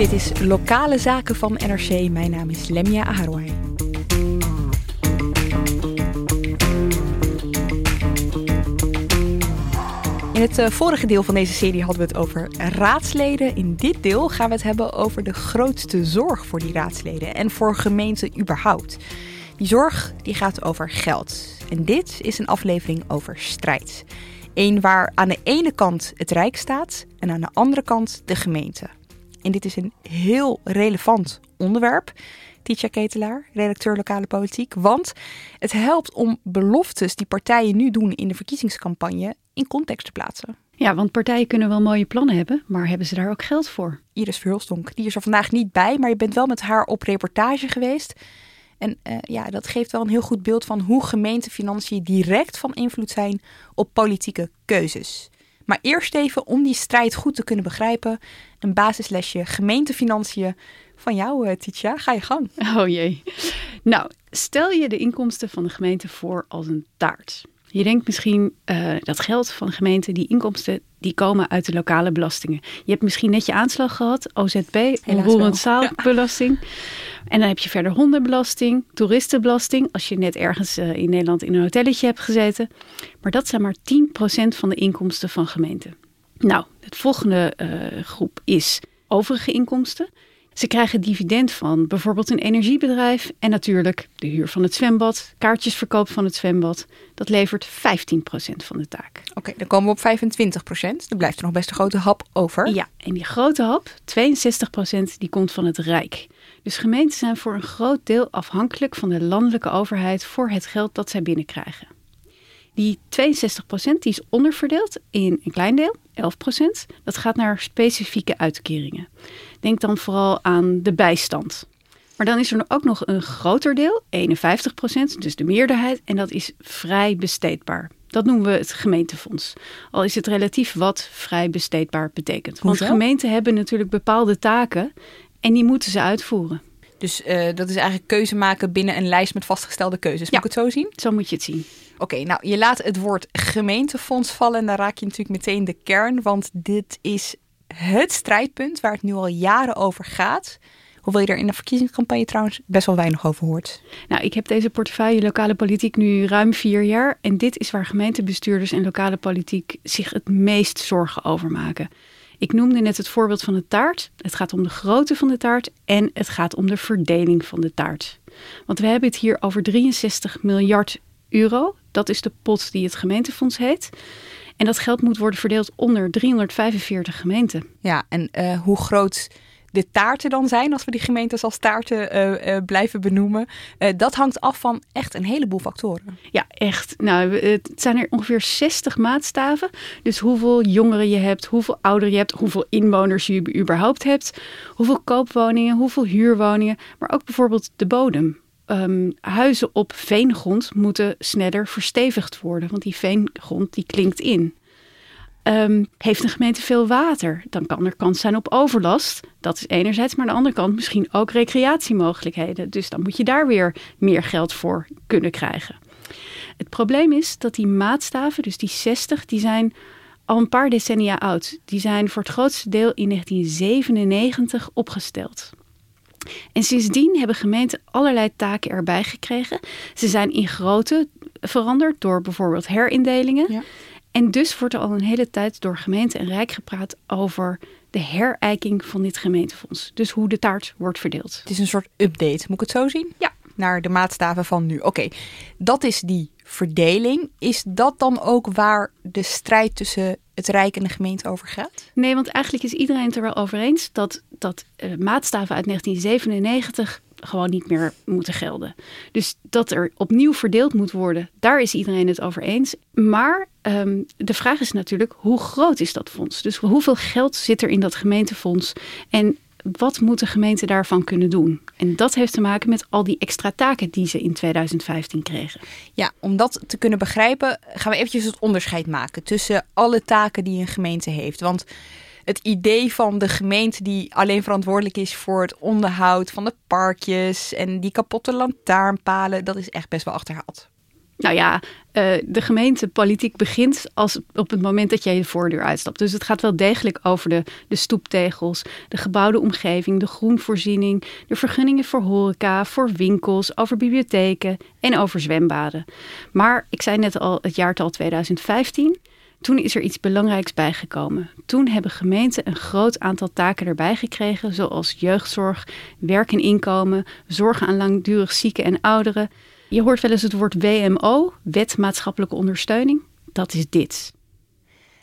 Dit is Lokale Zaken van NRC. Mijn naam is Lemia Aharwai. In het eh, vorige deel van deze serie hadden we het over raadsleden. In dit deel gaan we het hebben over de grootste zorg voor die raadsleden en voor gemeenten überhaupt. Die zorg die gaat over geld. En dit is een aflevering over strijd. Eén waar aan de ene kant het Rijk staat en aan de andere kant de gemeente. En dit is een heel relevant onderwerp. Tietja Ketelaar, redacteur lokale politiek. Want het helpt om beloftes die partijen nu doen in de verkiezingscampagne in context te plaatsen. Ja, want partijen kunnen wel mooie plannen hebben, maar hebben ze daar ook geld voor? Iris Verhulstonk, die is er vandaag niet bij, maar je bent wel met haar op reportage geweest. En uh, ja, dat geeft wel een heel goed beeld van hoe gemeentefinanciën direct van invloed zijn op politieke keuzes. Maar eerst even om die strijd goed te kunnen begrijpen, een basislesje gemeentefinanciën van jou, uh, Tietja. Ga je gang. Oh jee. Nou, stel je de inkomsten van de gemeente voor als een taart. Je denkt misschien uh, dat geld van de gemeente, die inkomsten, die komen uit de lokale belastingen. Je hebt misschien net je aanslag gehad, OZB, onroerend zaalbelasting. Ja. En dan heb je verder hondenbelasting, toeristenbelasting, als je net ergens uh, in Nederland in een hotelletje hebt gezeten. Maar dat zijn maar 10% van de inkomsten van gemeenten. Nou, het volgende uh, groep is overige inkomsten. Ze krijgen dividend van bijvoorbeeld een energiebedrijf en natuurlijk de huur van het zwembad, kaartjesverkoop van het zwembad. Dat levert 15% van de taak. Oké, okay, dan komen we op 25%. Dan blijft er nog best een grote hap over. Ja, en die grote hap, 62%, die komt van het Rijk. Dus gemeenten zijn voor een groot deel afhankelijk van de landelijke overheid voor het geld dat zij binnenkrijgen. Die 62% die is onderverdeeld in een klein deel, 11%. Dat gaat naar specifieke uitkeringen. Denk dan vooral aan de bijstand. Maar dan is er ook nog een groter deel, 51%, dus de meerderheid, en dat is vrij besteedbaar. Dat noemen we het gemeentefonds. Al is het relatief wat vrij besteedbaar betekent. Want gemeenten hebben natuurlijk bepaalde taken en die moeten ze uitvoeren. Dus uh, dat is eigenlijk keuze maken binnen een lijst met vastgestelde keuzes. Ja. Moet ik het zo zien? Zo moet je het zien. Oké, okay, nou je laat het woord gemeentefonds vallen en dan raak je natuurlijk meteen de kern. Want dit is het strijdpunt waar het nu al jaren over gaat. Hoewel je er in de verkiezingscampagne trouwens best wel weinig over hoort. Nou, ik heb deze portefeuille lokale politiek nu ruim vier jaar. En dit is waar gemeentebestuurders en lokale politiek zich het meest zorgen over maken. Ik noemde net het voorbeeld van de taart. Het gaat om de grootte van de taart en het gaat om de verdeling van de taart. Want we hebben het hier over 63 miljard euro. Dat is de pot die het gemeentefonds heet. En dat geld moet worden verdeeld onder 345 gemeenten. Ja, en uh, hoe groot de taarten dan zijn, als we die gemeentes als taarten uh, uh, blijven benoemen, uh, dat hangt af van echt een heleboel factoren. Ja, echt. Nou, het zijn er ongeveer 60 maatstaven. Dus hoeveel jongeren je hebt, hoeveel ouderen je hebt, hoeveel inwoners je überhaupt hebt, hoeveel koopwoningen, hoeveel huurwoningen, maar ook bijvoorbeeld de bodem. Um, huizen op veengrond moeten sneller verstevigd worden, want die veengrond die klinkt in. Um, heeft een gemeente veel water, dan kan er kans zijn op overlast. Dat is enerzijds, maar aan de andere kant misschien ook recreatiemogelijkheden. Dus dan moet je daar weer meer geld voor kunnen krijgen. Het probleem is dat die maatstaven, dus die 60, die zijn al een paar decennia oud. Die zijn voor het grootste deel in 1997 opgesteld. En sindsdien hebben gemeenten allerlei taken erbij gekregen. Ze zijn in grootte veranderd door bijvoorbeeld herindelingen. Ja. En dus wordt er al een hele tijd door gemeente en Rijk gepraat over de herijking van dit gemeentefonds. Dus hoe de taart wordt verdeeld. Het is een soort update, moet ik het zo zien? Ja. Naar de maatstaven van nu. Oké, okay. dat is die verdeling. Is dat dan ook waar de strijd tussen het Rijk en de gemeente over gaat? Nee, want eigenlijk is iedereen het er wel over eens dat, dat uh, maatstaven uit 1997 gewoon niet meer moeten gelden. Dus dat er opnieuw verdeeld moet worden, daar is iedereen het over eens. Maar um, de vraag is natuurlijk, hoe groot is dat fonds? Dus hoeveel geld zit er in dat gemeentefonds? En wat moet de gemeente daarvan kunnen doen? En dat heeft te maken met al die extra taken die ze in 2015 kregen. Ja, om dat te kunnen begrijpen, gaan we eventjes het onderscheid maken tussen alle taken die een gemeente heeft. Want het idee van de gemeente die alleen verantwoordelijk is voor het onderhoud van de parkjes en die kapotte lantaarnpalen, dat is echt best wel achterhaald. Nou ja, uh, de gemeentepolitiek begint als, op het moment dat jij de voordeur uitstapt. Dus het gaat wel degelijk over de, de stoeptegels, de gebouwde omgeving, de groenvoorziening, de vergunningen voor horeca, voor winkels, over bibliotheken en over zwembaden. Maar ik zei net al het jaartal 2015. Toen is er iets belangrijks bijgekomen. Toen hebben gemeenten een groot aantal taken erbij gekregen, zoals jeugdzorg, werk en inkomen, zorgen aan langdurig zieken en ouderen. Je hoort wel eens het woord WMO, Wet Maatschappelijke Ondersteuning. Dat is dit.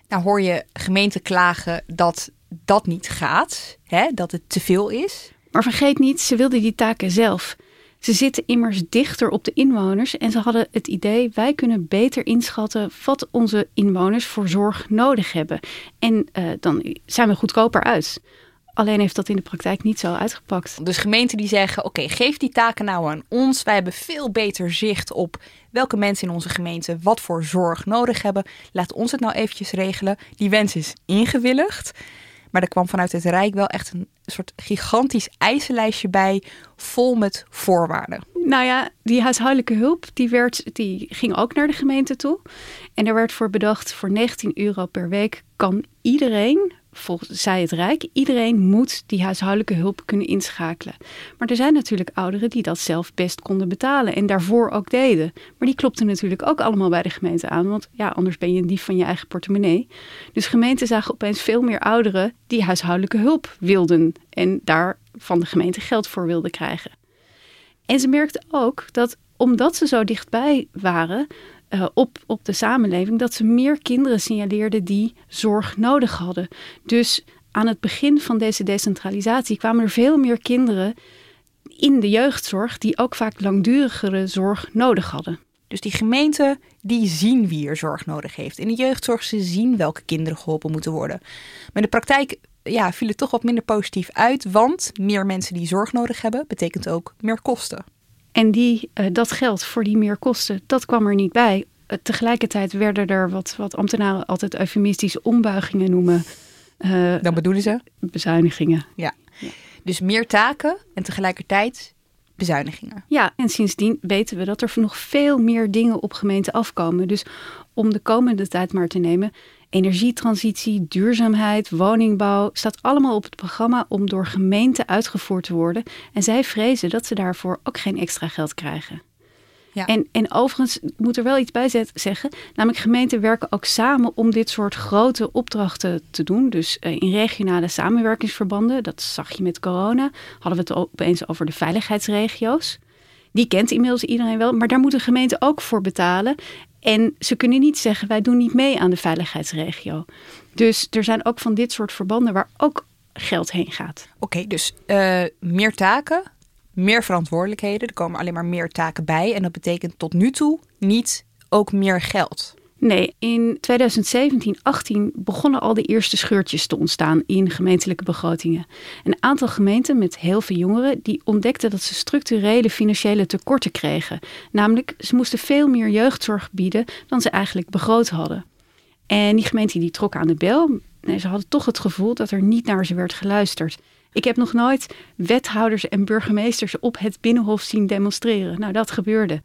Nou hoor je gemeenten klagen dat dat niet gaat, hè? dat het te veel is. Maar vergeet niet, ze wilden die taken zelf. Ze zitten immers dichter op de inwoners en ze hadden het idee: wij kunnen beter inschatten wat onze inwoners voor zorg nodig hebben. En uh, dan zijn we goedkoper uit. Alleen heeft dat in de praktijk niet zo uitgepakt. Dus gemeenten die zeggen: oké, geef die taken nou aan ons. Wij hebben veel beter zicht op welke mensen in onze gemeente wat voor zorg nodig hebben. Laat ons het nou eventjes regelen. Die wens is ingewilligd. Maar er kwam vanuit het Rijk wel echt een soort gigantisch eisenlijstje bij, vol met voorwaarden. Nou ja, die huishoudelijke hulp die werd, die ging ook naar de gemeente toe. En er werd voor bedacht, voor 19 euro per week kan iedereen volgens zij het Rijk, iedereen moet die huishoudelijke hulp kunnen inschakelen. Maar er zijn natuurlijk ouderen die dat zelf best konden betalen en daarvoor ook deden. Maar die klopten natuurlijk ook allemaal bij de gemeente aan, want ja, anders ben je een dief van je eigen portemonnee. Dus gemeenten zagen opeens veel meer ouderen die huishoudelijke hulp wilden en daar van de gemeente geld voor wilden krijgen. En ze merkten ook dat omdat ze zo dichtbij waren, uh, op, op de samenleving dat ze meer kinderen signaleerden die zorg nodig hadden. Dus aan het begin van deze decentralisatie kwamen er veel meer kinderen in de jeugdzorg die ook vaak langdurigere zorg nodig hadden. Dus die gemeenten die zien wie er zorg nodig heeft. In de jeugdzorg ze zien welke kinderen geholpen moeten worden. Maar in de praktijk ja, viel het toch wat minder positief uit, want meer mensen die zorg nodig hebben betekent ook meer kosten. En die, uh, dat geld voor die meer kosten, dat kwam er niet bij. Uh, tegelijkertijd werden er wat, wat ambtenaren altijd eufemistisch ombuigingen noemen. Uh, Dan bedoelen ze? Bezuinigingen. Ja. ja. Dus meer taken en tegelijkertijd bezuinigingen. Ja, en sindsdien weten we dat er nog veel meer dingen op gemeenten afkomen. Dus om de komende tijd maar te nemen, energietransitie, duurzaamheid, woningbouw staat allemaal op het programma om door gemeenten uitgevoerd te worden. En zij vrezen dat ze daarvoor ook geen extra geld krijgen. Ja. En, en overigens moet er wel iets bij zeggen. Namelijk gemeenten werken ook samen om dit soort grote opdrachten te doen. Dus uh, in regionale samenwerkingsverbanden, dat zag je met corona, hadden we het opeens over de veiligheidsregio's. Die kent inmiddels iedereen wel, maar daar moeten gemeenten ook voor betalen. En ze kunnen niet zeggen, wij doen niet mee aan de veiligheidsregio. Dus er zijn ook van dit soort verbanden waar ook geld heen gaat. Oké, dus uh, meer taken, meer verantwoordelijkheden. Er komen alleen maar meer taken bij. En dat betekent tot nu toe niet ook meer geld. In 2017, 18 begonnen al de eerste scheurtjes te ontstaan in gemeentelijke begrotingen. Een aantal gemeenten met heel veel jongeren die ontdekten dat ze structurele financiële tekorten kregen. Namelijk, ze moesten veel meer jeugdzorg bieden dan ze eigenlijk begroot hadden. En die gemeente die trok aan de bel. Ze hadden toch het gevoel dat er niet naar ze werd geluisterd. Ik heb nog nooit wethouders en burgemeesters op het binnenhof zien demonstreren. Nou, dat gebeurde.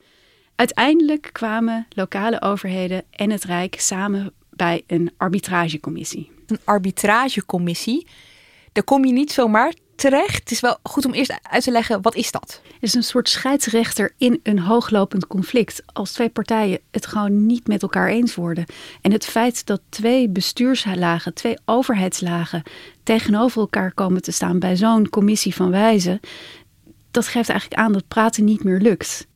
Uiteindelijk kwamen lokale overheden en het Rijk samen bij een arbitragecommissie. Een arbitragecommissie, daar kom je niet zomaar terecht. Het is wel goed om eerst uit te leggen, wat is dat? Het is een soort scheidsrechter in een hooglopend conflict. Als twee partijen het gewoon niet met elkaar eens worden. En het feit dat twee bestuurslagen, twee overheidslagen tegenover elkaar komen te staan bij zo'n commissie van wijzen, dat geeft eigenlijk aan dat praten niet meer lukt.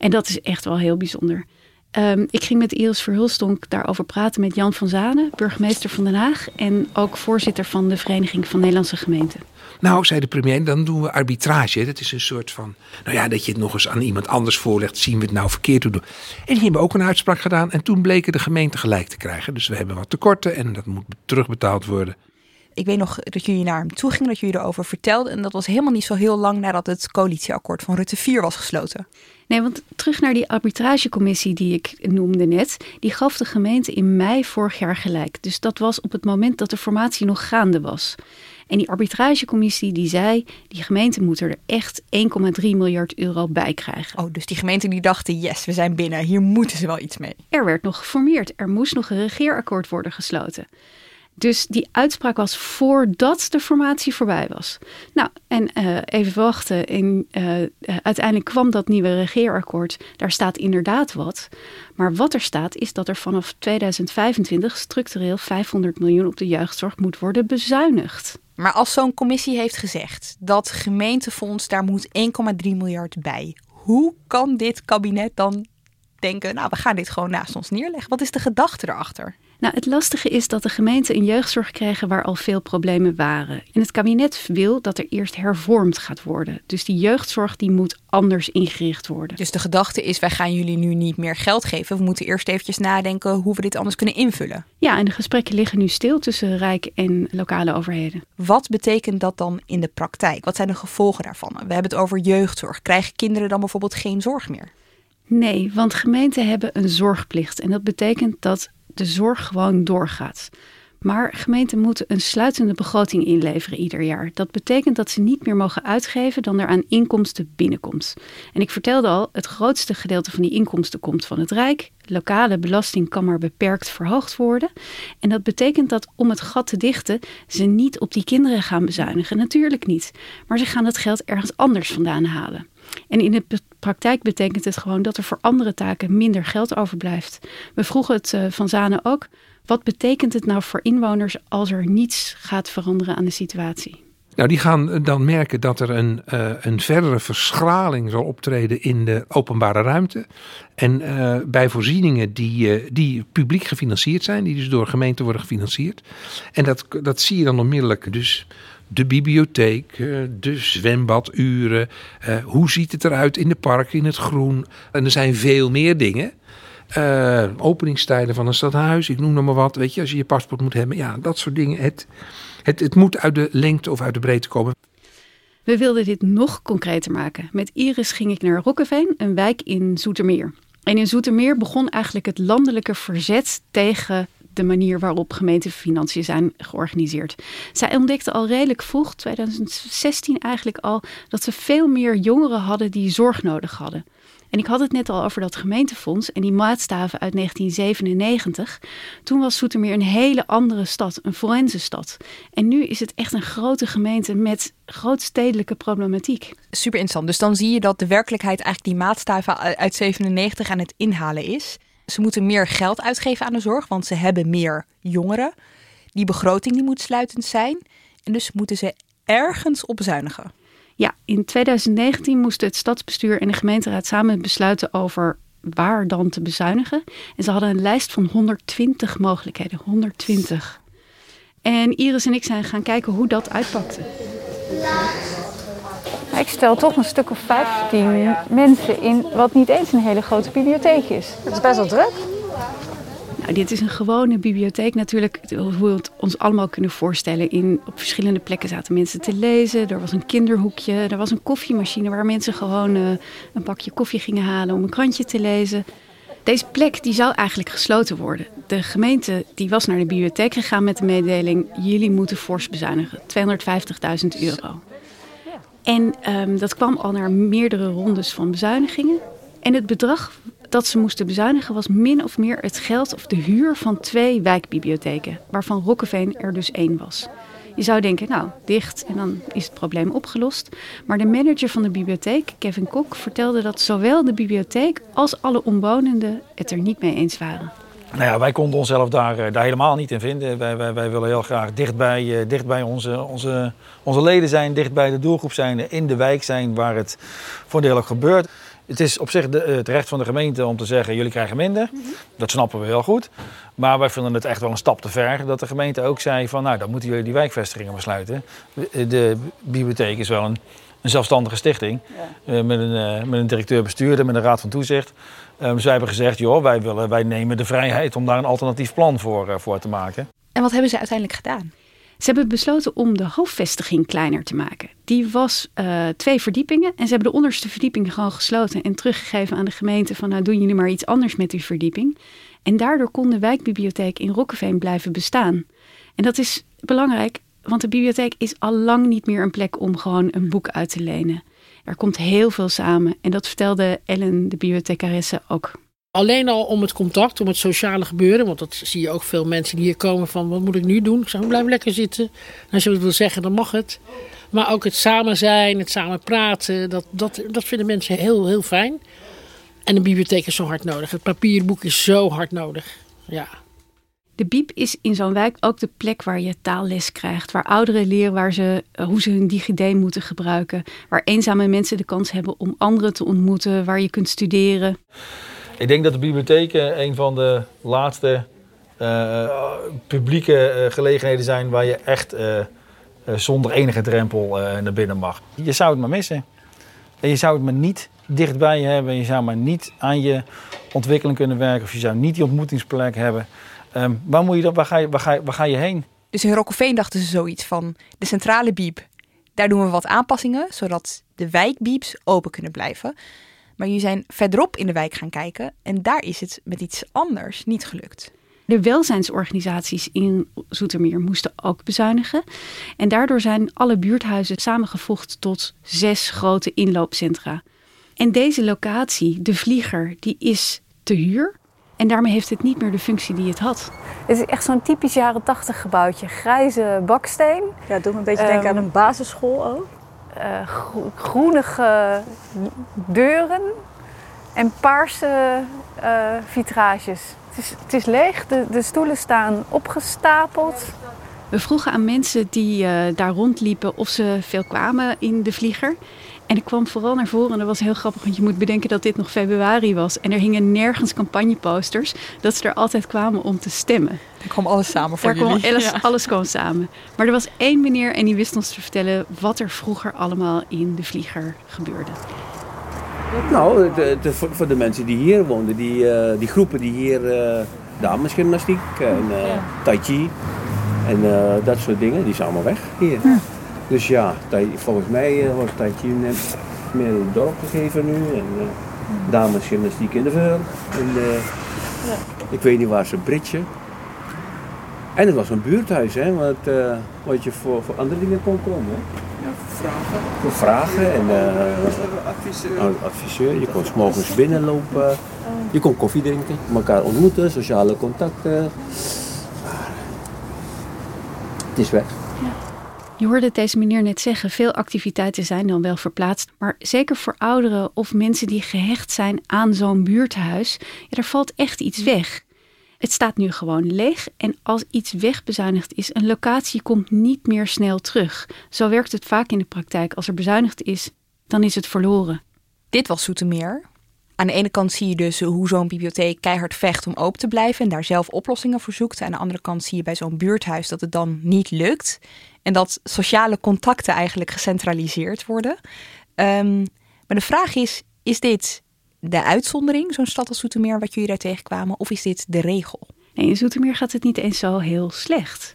En dat is echt wel heel bijzonder. Ehm, ik ging met Iris Verhulstonk daarover praten met Jan van Zanen, burgemeester van Den Haag en ook voorzitter van de Vereniging van Nederlandse Gemeenten. Nou, zei de premier, dan doen we arbitrage. Dat is een soort van, nou ja, dat je het nog eens aan iemand anders voorlegt. Zien we het nou verkeerd doen. En die hebben ook een uitspraak gedaan. En toen bleken de gemeenten gelijk te krijgen. Dus we hebben wat tekorten en dat moet terugbetaald worden. Ik weet nog dat jullie naar hem toe gingen, dat jullie erover vertelden. En dat was helemaal niet zo heel lang nadat het coalitieakkoord van Rutte 4 was gesloten. Nee, want terug naar die arbitragecommissie die ik noemde net. Die gaf de gemeente in mei vorig jaar gelijk. Dus dat was op het moment dat de formatie nog gaande was. En die arbitragecommissie die zei, die gemeenten moeten er echt 1,3 miljard euro bij krijgen. Oh, dus die gemeenten die dachten, yes, we zijn binnen, hier moeten ze wel iets mee. Er werd nog geformeerd, er moest nog een regeerakkoord worden gesloten. Dus die uitspraak was voordat de formatie voorbij was. Nou, en uh, even wachten. En, uh, uiteindelijk kwam dat nieuwe regeerakkoord. Daar staat inderdaad wat. Maar wat er staat is dat er vanaf 2025 structureel 500 miljoen op de jeugdzorg moet worden bezuinigd. Maar als zo'n commissie heeft gezegd dat gemeentefonds daar moet 1,3 miljard bij. Hoe kan dit kabinet dan denken, nou we gaan dit gewoon naast ons neerleggen? Wat is de gedachte erachter? Nou, het lastige is dat de gemeenten een jeugdzorg kregen waar al veel problemen waren. En het kabinet wil dat er eerst hervormd gaat worden. Dus die jeugdzorg die moet anders ingericht worden. Dus de gedachte is, wij gaan jullie nu niet meer geld geven. We moeten eerst eventjes nadenken hoe we dit anders kunnen invullen. Ja, en de gesprekken liggen nu stil tussen Rijk en lokale overheden. Wat betekent dat dan in de praktijk? Wat zijn de gevolgen daarvan? We hebben het over jeugdzorg. Krijgen kinderen dan bijvoorbeeld geen zorg meer? Nee, want gemeenten hebben een zorgplicht. En dat betekent dat de zorg gewoon doorgaat. Maar gemeenten moeten een sluitende begroting inleveren ieder jaar. Dat betekent dat ze niet meer mogen uitgeven dan er aan inkomsten binnenkomt. En ik vertelde al, het grootste gedeelte van die inkomsten komt van het Rijk. Lokale belasting kan maar beperkt verhoogd worden. En dat betekent dat om het gat te dichten, ze niet op die kinderen gaan bezuinigen. Natuurlijk niet. Maar ze gaan het geld ergens anders vandaan halen. En in de praktijk betekent het gewoon dat er voor andere taken minder geld overblijft. We vroegen het uh, van Zanen ook. Wat betekent het nou voor inwoners als er niets gaat veranderen aan de situatie? Nou, die gaan dan merken dat er een, uh, een verdere verschraling zal optreden in de openbare ruimte. En bij voorzieningen die, die publiek gefinancierd zijn, die dus door gemeenten worden gefinancierd. En dat, dat zie je dan onmiddellijk. Dus de bibliotheek, de zwembaduren. hoe ziet het eruit in de parken, in het groen? En er zijn veel meer dingen. Uh, openingstijden van een stadhuis, ik noem nog maar wat. Weet je, als je je paspoort moet hebben. Ja, dat soort dingen. Het, het, het moet uit de lengte of uit de breedte komen. We wilden dit nog concreter maken. Met Iris ging ik naar Rokkeveen, een wijk in Zoetermeer. En in Zoetermeer begon eigenlijk het landelijke verzet tegen de manier waarop gemeentefinanciën zijn georganiseerd. Zij ontdekte al redelijk vroeg, 2016 eigenlijk al, dat ze veel meer jongeren hadden die zorg nodig hadden. En ik had het net al over dat gemeentefonds en die maatstaven uit 1997. Toen was Soetermeer een hele andere stad, een forense stad. En nu is het echt een grote gemeente met grootstedelijke problematiek. Super interessant. Dus dan zie je dat de werkelijkheid eigenlijk die maatstaven uit 97 aan het inhalen is. Ze moeten meer geld uitgeven aan de zorg, want ze hebben meer jongeren. Die begroting die moet sluitend zijn. En dus moeten ze ergens op bezuinigen. Ja, in 2019 moesten het stadsbestuur en de gemeenteraad samen besluiten over waar dan te bezuinigen. En ze hadden een lijst van 120 mogelijkheden. 120. En Iris en ik zijn gaan kijken hoe dat uitpakte. Ik stel toch een stuk of 15 mensen in wat niet eens een hele grote bibliotheek is. Het is best wel druk. Nou, dit is een gewone bibliotheek natuurlijk, hoe we het ons allemaal kunnen voorstellen. In, op verschillende plekken zaten mensen te lezen. Er was een kinderhoekje, er was een koffiemachine waar mensen gewoon uh, een bakje koffie gingen halen om een krantje te lezen. Deze plek die zou eigenlijk gesloten worden. De gemeente die was naar de bibliotheek gegaan met de mededeling: jullie moeten fors bezuinigen, 250.000 euro. En um, dat kwam al naar meerdere rondes van bezuinigingen. En het bedrag dat ze moesten bezuinigen was min of meer het geld of de huur van twee wijkbibliotheken, waarvan Rokkeveen er dus één was. Je zou denken, nou, dicht en dan is het probleem opgelost. Maar de manager van de bibliotheek, Kevin Kok, vertelde dat zowel de bibliotheek als alle omwonenden het er niet mee eens waren. Nou ja, wij konden onszelf daar, eh, daar helemaal niet in vinden. Wij, wij, wij willen heel graag dichtbij, uh, dichtbij onze, onze, onze leden zijn, dicht bij de doelgroep zijn, in de wijk zijn waar het voordelig gebeurt. het is op zich de, het recht van de gemeente om te zeggen: jullie krijgen minder. Dat snappen we heel goed. Maar wij vinden het echt wel een stap te ver dat de gemeente ook zei: van nou, dan moeten jullie die wijkvestigingen besluiten. De bibliotheek is wel een, een zelfstandige stichting eh, met, een, eh, met een directeur-bestuurder, met een raad van toezicht. Um, zij hebben gezegd: joh, wij, willen, wij nemen de vrijheid om daar een alternatief plan voor, uh, voor te maken. En wat hebben ze uiteindelijk gedaan? Ze hebben besloten om de hoofdvestiging kleiner te maken. Die was uh, twee verdiepingen en ze hebben de onderste verdieping gewoon gesloten en teruggegeven aan de gemeente van nou doen jullie maar iets anders met die verdieping. En daardoor kon de wijkbibliotheek in Rokkeveen blijven bestaan. En dat is belangrijk, want de bibliotheek is al lang niet meer een plek om gewoon een boek uit te lenen. Er komt heel veel samen en dat vertelde Ellen, de bibliothecaresse, ook. Alleen al om het contact, om het sociale gebeuren. Want dat zie je ook veel mensen die hier komen van wat moet ik nu doen? Ik zou blijven lekker zitten. En als je wat wil zeggen, dan mag het. Maar ook het samen zijn, het samen praten, dat, dat, dat vinden mensen heel, heel fijn. En de bibliotheek is zo hard nodig. Het papierboek is zo hard nodig. Ja. De Biep is in zo'n wijk ook de plek waar je taalles krijgt. Waar ouderen leren waar ze, hoe ze hun DigiD moeten gebruiken. Waar eenzame mensen de kans hebben om anderen te ontmoeten. Waar je kunt studeren. Ik denk dat de bibliotheken een van de laatste uh, publieke uh, gelegenheden zijn waar je echt zonder enige drempel naar binnen mag. Je zou het maar missen. En je zou het maar niet dichtbij hebben. Je zou maar niet aan je ontwikkeling kunnen werken. Of je zou niet die ontmoetingsplek hebben. Um, waar, moet je dat, waar, ga je, waar, ga je, waar ga je heen? Dus in Rokkeveen dachten ze zoiets van de centrale biep. Daar doen we wat aanpassingen, zodat de wijkbieps open kunnen blijven. Maar jullie zijn verderop in de wijk gaan kijken en daar is het met iets anders niet gelukt. De welzijnsorganisaties in Zoetermeer moesten ook bezuinigen. En daardoor zijn alle buurthuizen samengevoegd tot zes grote inloopcentra. En deze locatie, de Vlieger, die is te huur. En daarmee heeft het niet meer de functie die het had. Het is echt zo'n typisch jaren tachtig gebouwtje. Grijze baksteen. Ja, doet me een beetje denken aan een basisschool ook uh, groenige deuren en paarse uh, vitrages. Het is, het is leeg, de, de, stoelen staan opgestapeld. We vroegen aan mensen die uh, daar rondliepen of ze veel kwamen in de vlieger. En ik kwam vooral naar voren en dat was heel grappig, want je moet bedenken dat dit nog februari was. En er hingen nergens campagneposters dat ze er altijd kwamen om te stemmen. Er kwam alles samen voor Daar jullie. Kwam alles, alles kwam samen. Maar er was één meneer en die wist ons te vertellen wat er vroeger allemaal in de vlieger gebeurde. Nou, de, de, voor de mensen die hier woonden, die, uh, die groepen die hier uh, damesgymnastiek en uh, tai chi en dat soort dingen, die zijn allemaal weg hier. Ja. Dus ja, volgens mij uh, wordt Chi net meer in het dorp gegeven nu. En uh, damesgymnastiek in de Veul. En, uh, ja. Ik weet niet waar ze britsen. En het was een buurthuis, hè, wat, wat je voor, voor andere dingen kon komen. Hè? Ja, voor vragen. Voor vragen en adviseur. adviseur. Je kon morgens binnenlopen. Je kon koffie drinken, elkaar ontmoeten, sociale contacten. Maar het is weg. Je hoorde het deze meneer net zeggen, veel activiteiten zijn dan wel verplaatst. Maar zeker voor ouderen of mensen die gehecht zijn aan zo'n buurthuis, ja, er valt echt iets weg. Het staat nu gewoon leeg en als iets wegbezuinigd is, een locatie komt niet meer snel terug. Zo werkt het vaak in de praktijk. Als er bezuinigd is, dan is het verloren. Dit was Zoetermeer. Aan de ene kant zie je dus hoe zo'n bibliotheek keihard vecht om open te blijven en daar zelf oplossingen voor zoekt. Aan de andere kant zie je bij zo'n buurthuis dat het dan niet lukt. En dat sociale contacten eigenlijk gecentraliseerd worden. Um, maar de vraag is, is dit de uitzondering, zo'n stad als Zoetermeer, wat jullie daar tegenkwamen, of is dit de regel? Nee, in Zoetermeer gaat het niet eens zo heel slecht.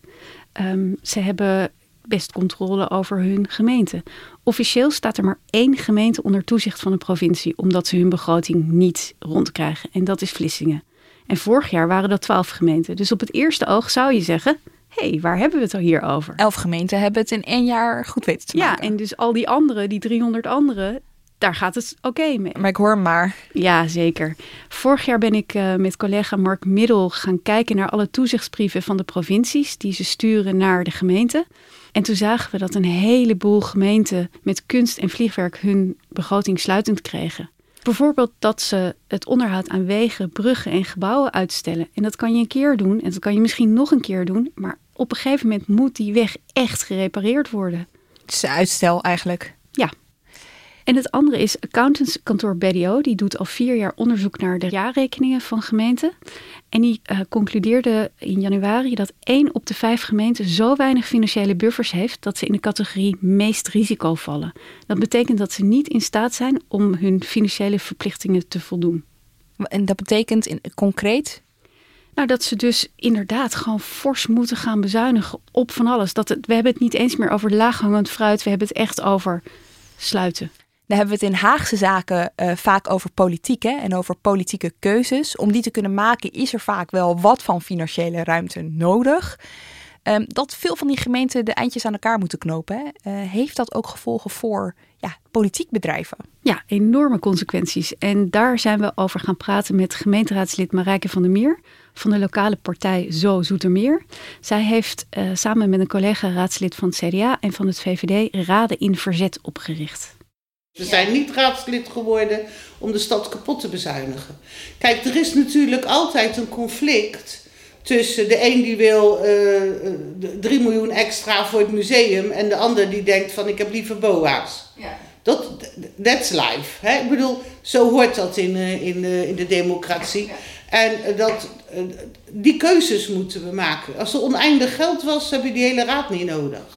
Um, ze hebben best controle over hun gemeente. Officieel staat er maar één gemeente onder toezicht van de provincie, omdat ze hun begroting niet rondkrijgen. En dat is Vlissingen. En vorig jaar waren dat twaalf gemeenten. Dus op het eerste oog zou je zeggen, hé, hey, waar hebben we het hier over? Elf gemeenten hebben het in één jaar goed weten te maken. Ja, en dus al die anderen, die 300 anderen, daar gaat het oké okay mee. Maar ik hoor maar. Ja, zeker. Vorig jaar ben ik uh, met collega Mark Middel gaan kijken naar alle toezichtsbrieven van de provincies die ze sturen naar de gemeente. En toen zagen we dat een heleboel gemeenten met kunst en vliegwerk hun begroting sluitend kregen. Bijvoorbeeld dat ze het onderhoud aan wegen, bruggen en gebouwen uitstellen. En dat kan je een keer doen en dat kan je misschien nog een keer doen. Maar op een gegeven moment moet die weg echt gerepareerd worden. Het is uitstel eigenlijk. Ja. En het andere is accountantskantoor BDO. Die doet al vier jaar onderzoek naar de jaarrekeningen van gemeenten. En die uh, concludeerde in januari dat één op de vijf gemeenten zo weinig financiële buffers heeft dat ze in de categorie meest risico vallen. Dat betekent dat ze niet in staat zijn om hun financiële verplichtingen te voldoen. En dat betekent in, concreet? Nou, dat ze dus inderdaad gewoon fors moeten gaan bezuinigen op van alles. Dat het, we hebben het niet eens meer over laaghangend fruit, we hebben het echt over sluiten. Dan hebben we het in Haagse zaken uh, vaak over politiek hè, en over politieke keuzes. Om die te kunnen maken is er vaak wel wat van financiële ruimte nodig. Um, dat veel van die gemeenten de eindjes aan elkaar moeten knopen. Hè. Uh, heeft dat ook gevolgen voor ja, politiek bedrijven? Ja, enorme consequenties. En daar zijn we over gaan praten met gemeenteraadslid Marijke van der Meer van de lokale partij Zo Zoetermeer. Zij heeft uh, samen met een collega raadslid van het CDA en van het VVD Raden in Verzet opgericht. We zijn niet raadslid geworden om de stad kapot te bezuinigen. Kijk, er is natuurlijk altijd een conflict tussen de een die wil uh, 3 miljoen extra voor het museum en de ander die denkt van ik heb liever boa's. Ja. Dat, that's life. Hè? Ik bedoel, zo hoort dat in, in, in de democratie. En dat, die keuzes moeten we maken. Als er oneindig geld was, heb je die hele raad niet nodig.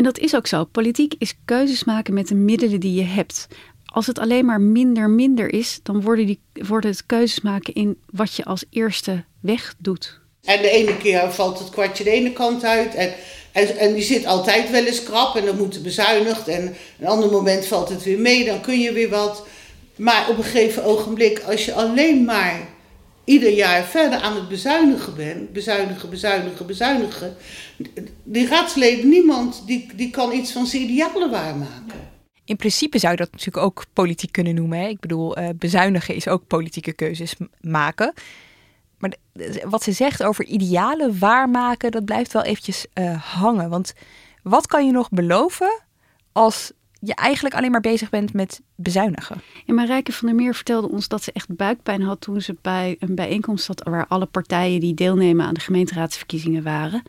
En dat is ook zo. Politiek is keuzes maken met de middelen die je hebt. Als het alleen maar minder minder is, dan worden, die, worden het keuzes maken in wat je als eerste weg doet. En de ene keer valt het kwartje de ene kant uit. En, en, en die zit altijd wel eens krap en dan moet bezuinigd. En een ander moment valt het weer mee, dan kun je weer wat. Maar op een gegeven ogenblik, als je alleen maar ieder jaar verder aan het bezuinigen bent, bezuinigen, bezuinigen, bezuinigen. Die raadsleden, niemand die, die kan iets van zijn idealen waarmaken. In principe zou je dat natuurlijk ook politiek kunnen noemen. Hè? Ik bedoel, uh, bezuinigen is ook politieke keuzes maken. Maar wat ze zegt over idealen waarmaken, dat blijft wel eventjes uh, hangen. Want wat kan je nog beloven als je eigenlijk alleen maar bezig bent met bezuinigen. Ja, Marijke van der Meer vertelde ons dat ze echt buikpijn had toen ze bij een bijeenkomst zat waar alle partijen die deelnemen aan de gemeenteraadsverkiezingen waren.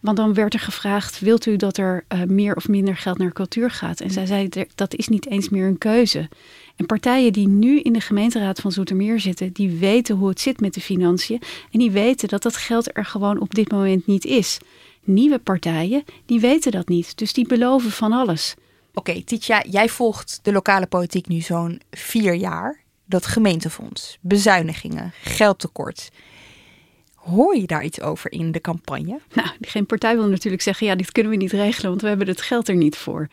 Want dan werd er gevraagd: wilt u dat er uh, meer of minder geld naar cultuur gaat? En zij zei: dat is niet eens meer een keuze. En partijen die nu in de gemeenteraad van Zoetermeer zitten, die weten hoe het zit met de financiën. En die weten dat dat geld er gewoon op dit moment niet is. Nieuwe partijen, die weten dat niet. Dus die beloven van alles. Oké, okay, Titia, jij volgt de lokale politiek nu zo'n vier jaar. Dat gemeentefonds, bezuinigingen, geldtekort. Hoor je daar iets over in de campagne? Nou, geen partij wil natuurlijk zeggen: ja, dit kunnen we niet regelen, want we hebben het geld er niet voor.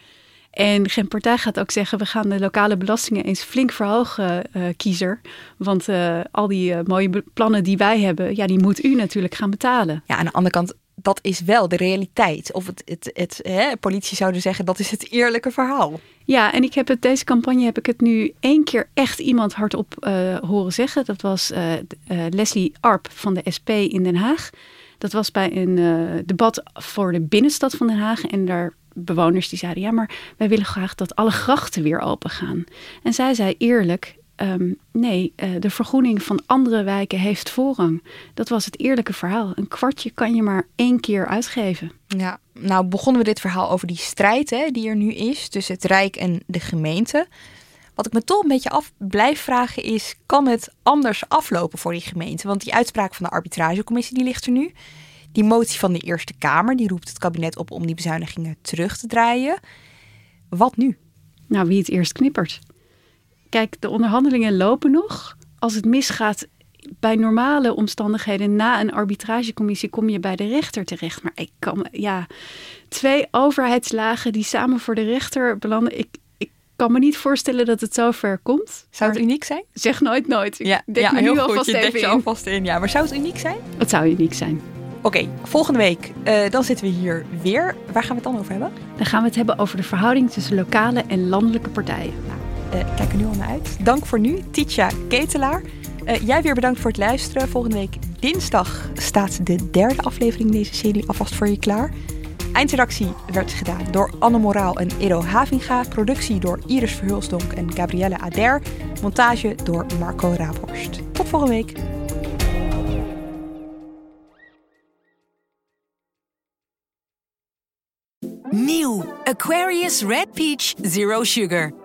En geen partij gaat ook zeggen: we gaan de lokale belastingen eens flink verhogen, uh, kiezer. Want uh, al die uh, mooie plannen die wij hebben, ja, die moet u natuurlijk gaan betalen. Ja, aan de andere kant, dat is wel de realiteit. Of het, het, het hè, politie zouden zeggen dat is het eerlijke verhaal. Ja, en ik heb het, deze campagne heb ik het nu één keer echt iemand hardop uh, horen zeggen. Dat was uh, uh, Leslie Arp van de SP in Den Haag. Dat was bij een debat voor de binnenstad van Den Haag. En daar bewoners die zeiden, ja, maar wij willen graag dat alle grachten weer open gaan. En zij zei eerlijk, Um, nee, uh, de vergroening van andere wijken heeft voorrang. Dat was het eerlijke verhaal. Een kwartje kan je maar één keer uitgeven. Ja, nou begonnen we dit verhaal over die strijd hè, die er nu is tussen het Rijk en de gemeente. Wat ik me toch een beetje af blijf vragen is, kan het anders aflopen voor die gemeente? Want die uitspraak van de arbitragecommissie die ligt er nu. Die motie van de Eerste Kamer die roept het kabinet op om die bezuinigingen terug te draaien. Wat nu? Nou, wie het eerst knippert. Kijk, de onderhandelingen lopen nog. Als het misgaat bij normale omstandigheden na een arbitragecommissie kom je bij de rechter terecht. Maar ik kan, ja, twee overheidslagen die samen voor de rechter belanden. Ik, ik kan me niet voorstellen dat het zo ver komt. Zou het uniek zijn? Zeg nooit nooit. Ik ja, ja, heel nu alvast goed. Je even je alvast in. Ja, maar zou het uniek zijn? Het zou uniek zijn. Oké, volgende week uh, dan zitten we hier weer. Waar gaan we het dan over hebben? Dan gaan we het hebben over de verhouding tussen lokale en landelijke partijen. Nou, uh, kijk er nu al naar uit. Dank voor nu, Titia Ketelaar. Uh, jij weer bedankt voor het luisteren. Volgende week dinsdag staat de derde aflevering in deze serie alvast voor je klaar. Eindredactie werd gedaan door Anne Moraal en Edo Havinga. Productie door Iris Verhulsdonk en Gabrielle Ader. Montage door Marco Raaphorst. Tot volgende week. Nieuw Aquarius Red Peach Zero Sugar.